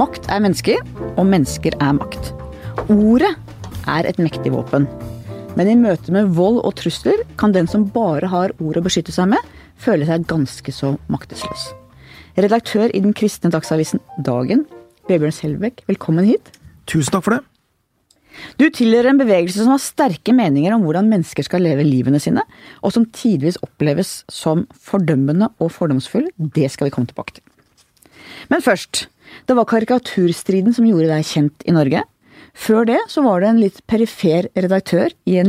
Makt er mennesker, og mennesker er makt. Ordet er et mektig våpen. Men i møte med vold og trusler kan den som bare har ord å beskytte seg med, føle seg ganske så maktesløs. Redaktør i den kristne dagsavisen Dagen, Vebjørn Selbekk, velkommen hit. Tusen takk for det. Du tilhører en bevegelse som har sterke meninger om hvordan mennesker skal leve livene sine, og som tidvis oppleves som fordømmende og fordomsfull. Det skal vi komme tilbake til. Men først, det var karikaturstriden som gjorde deg kjent i Norge. Før det så var du en litt perifer redaktør i en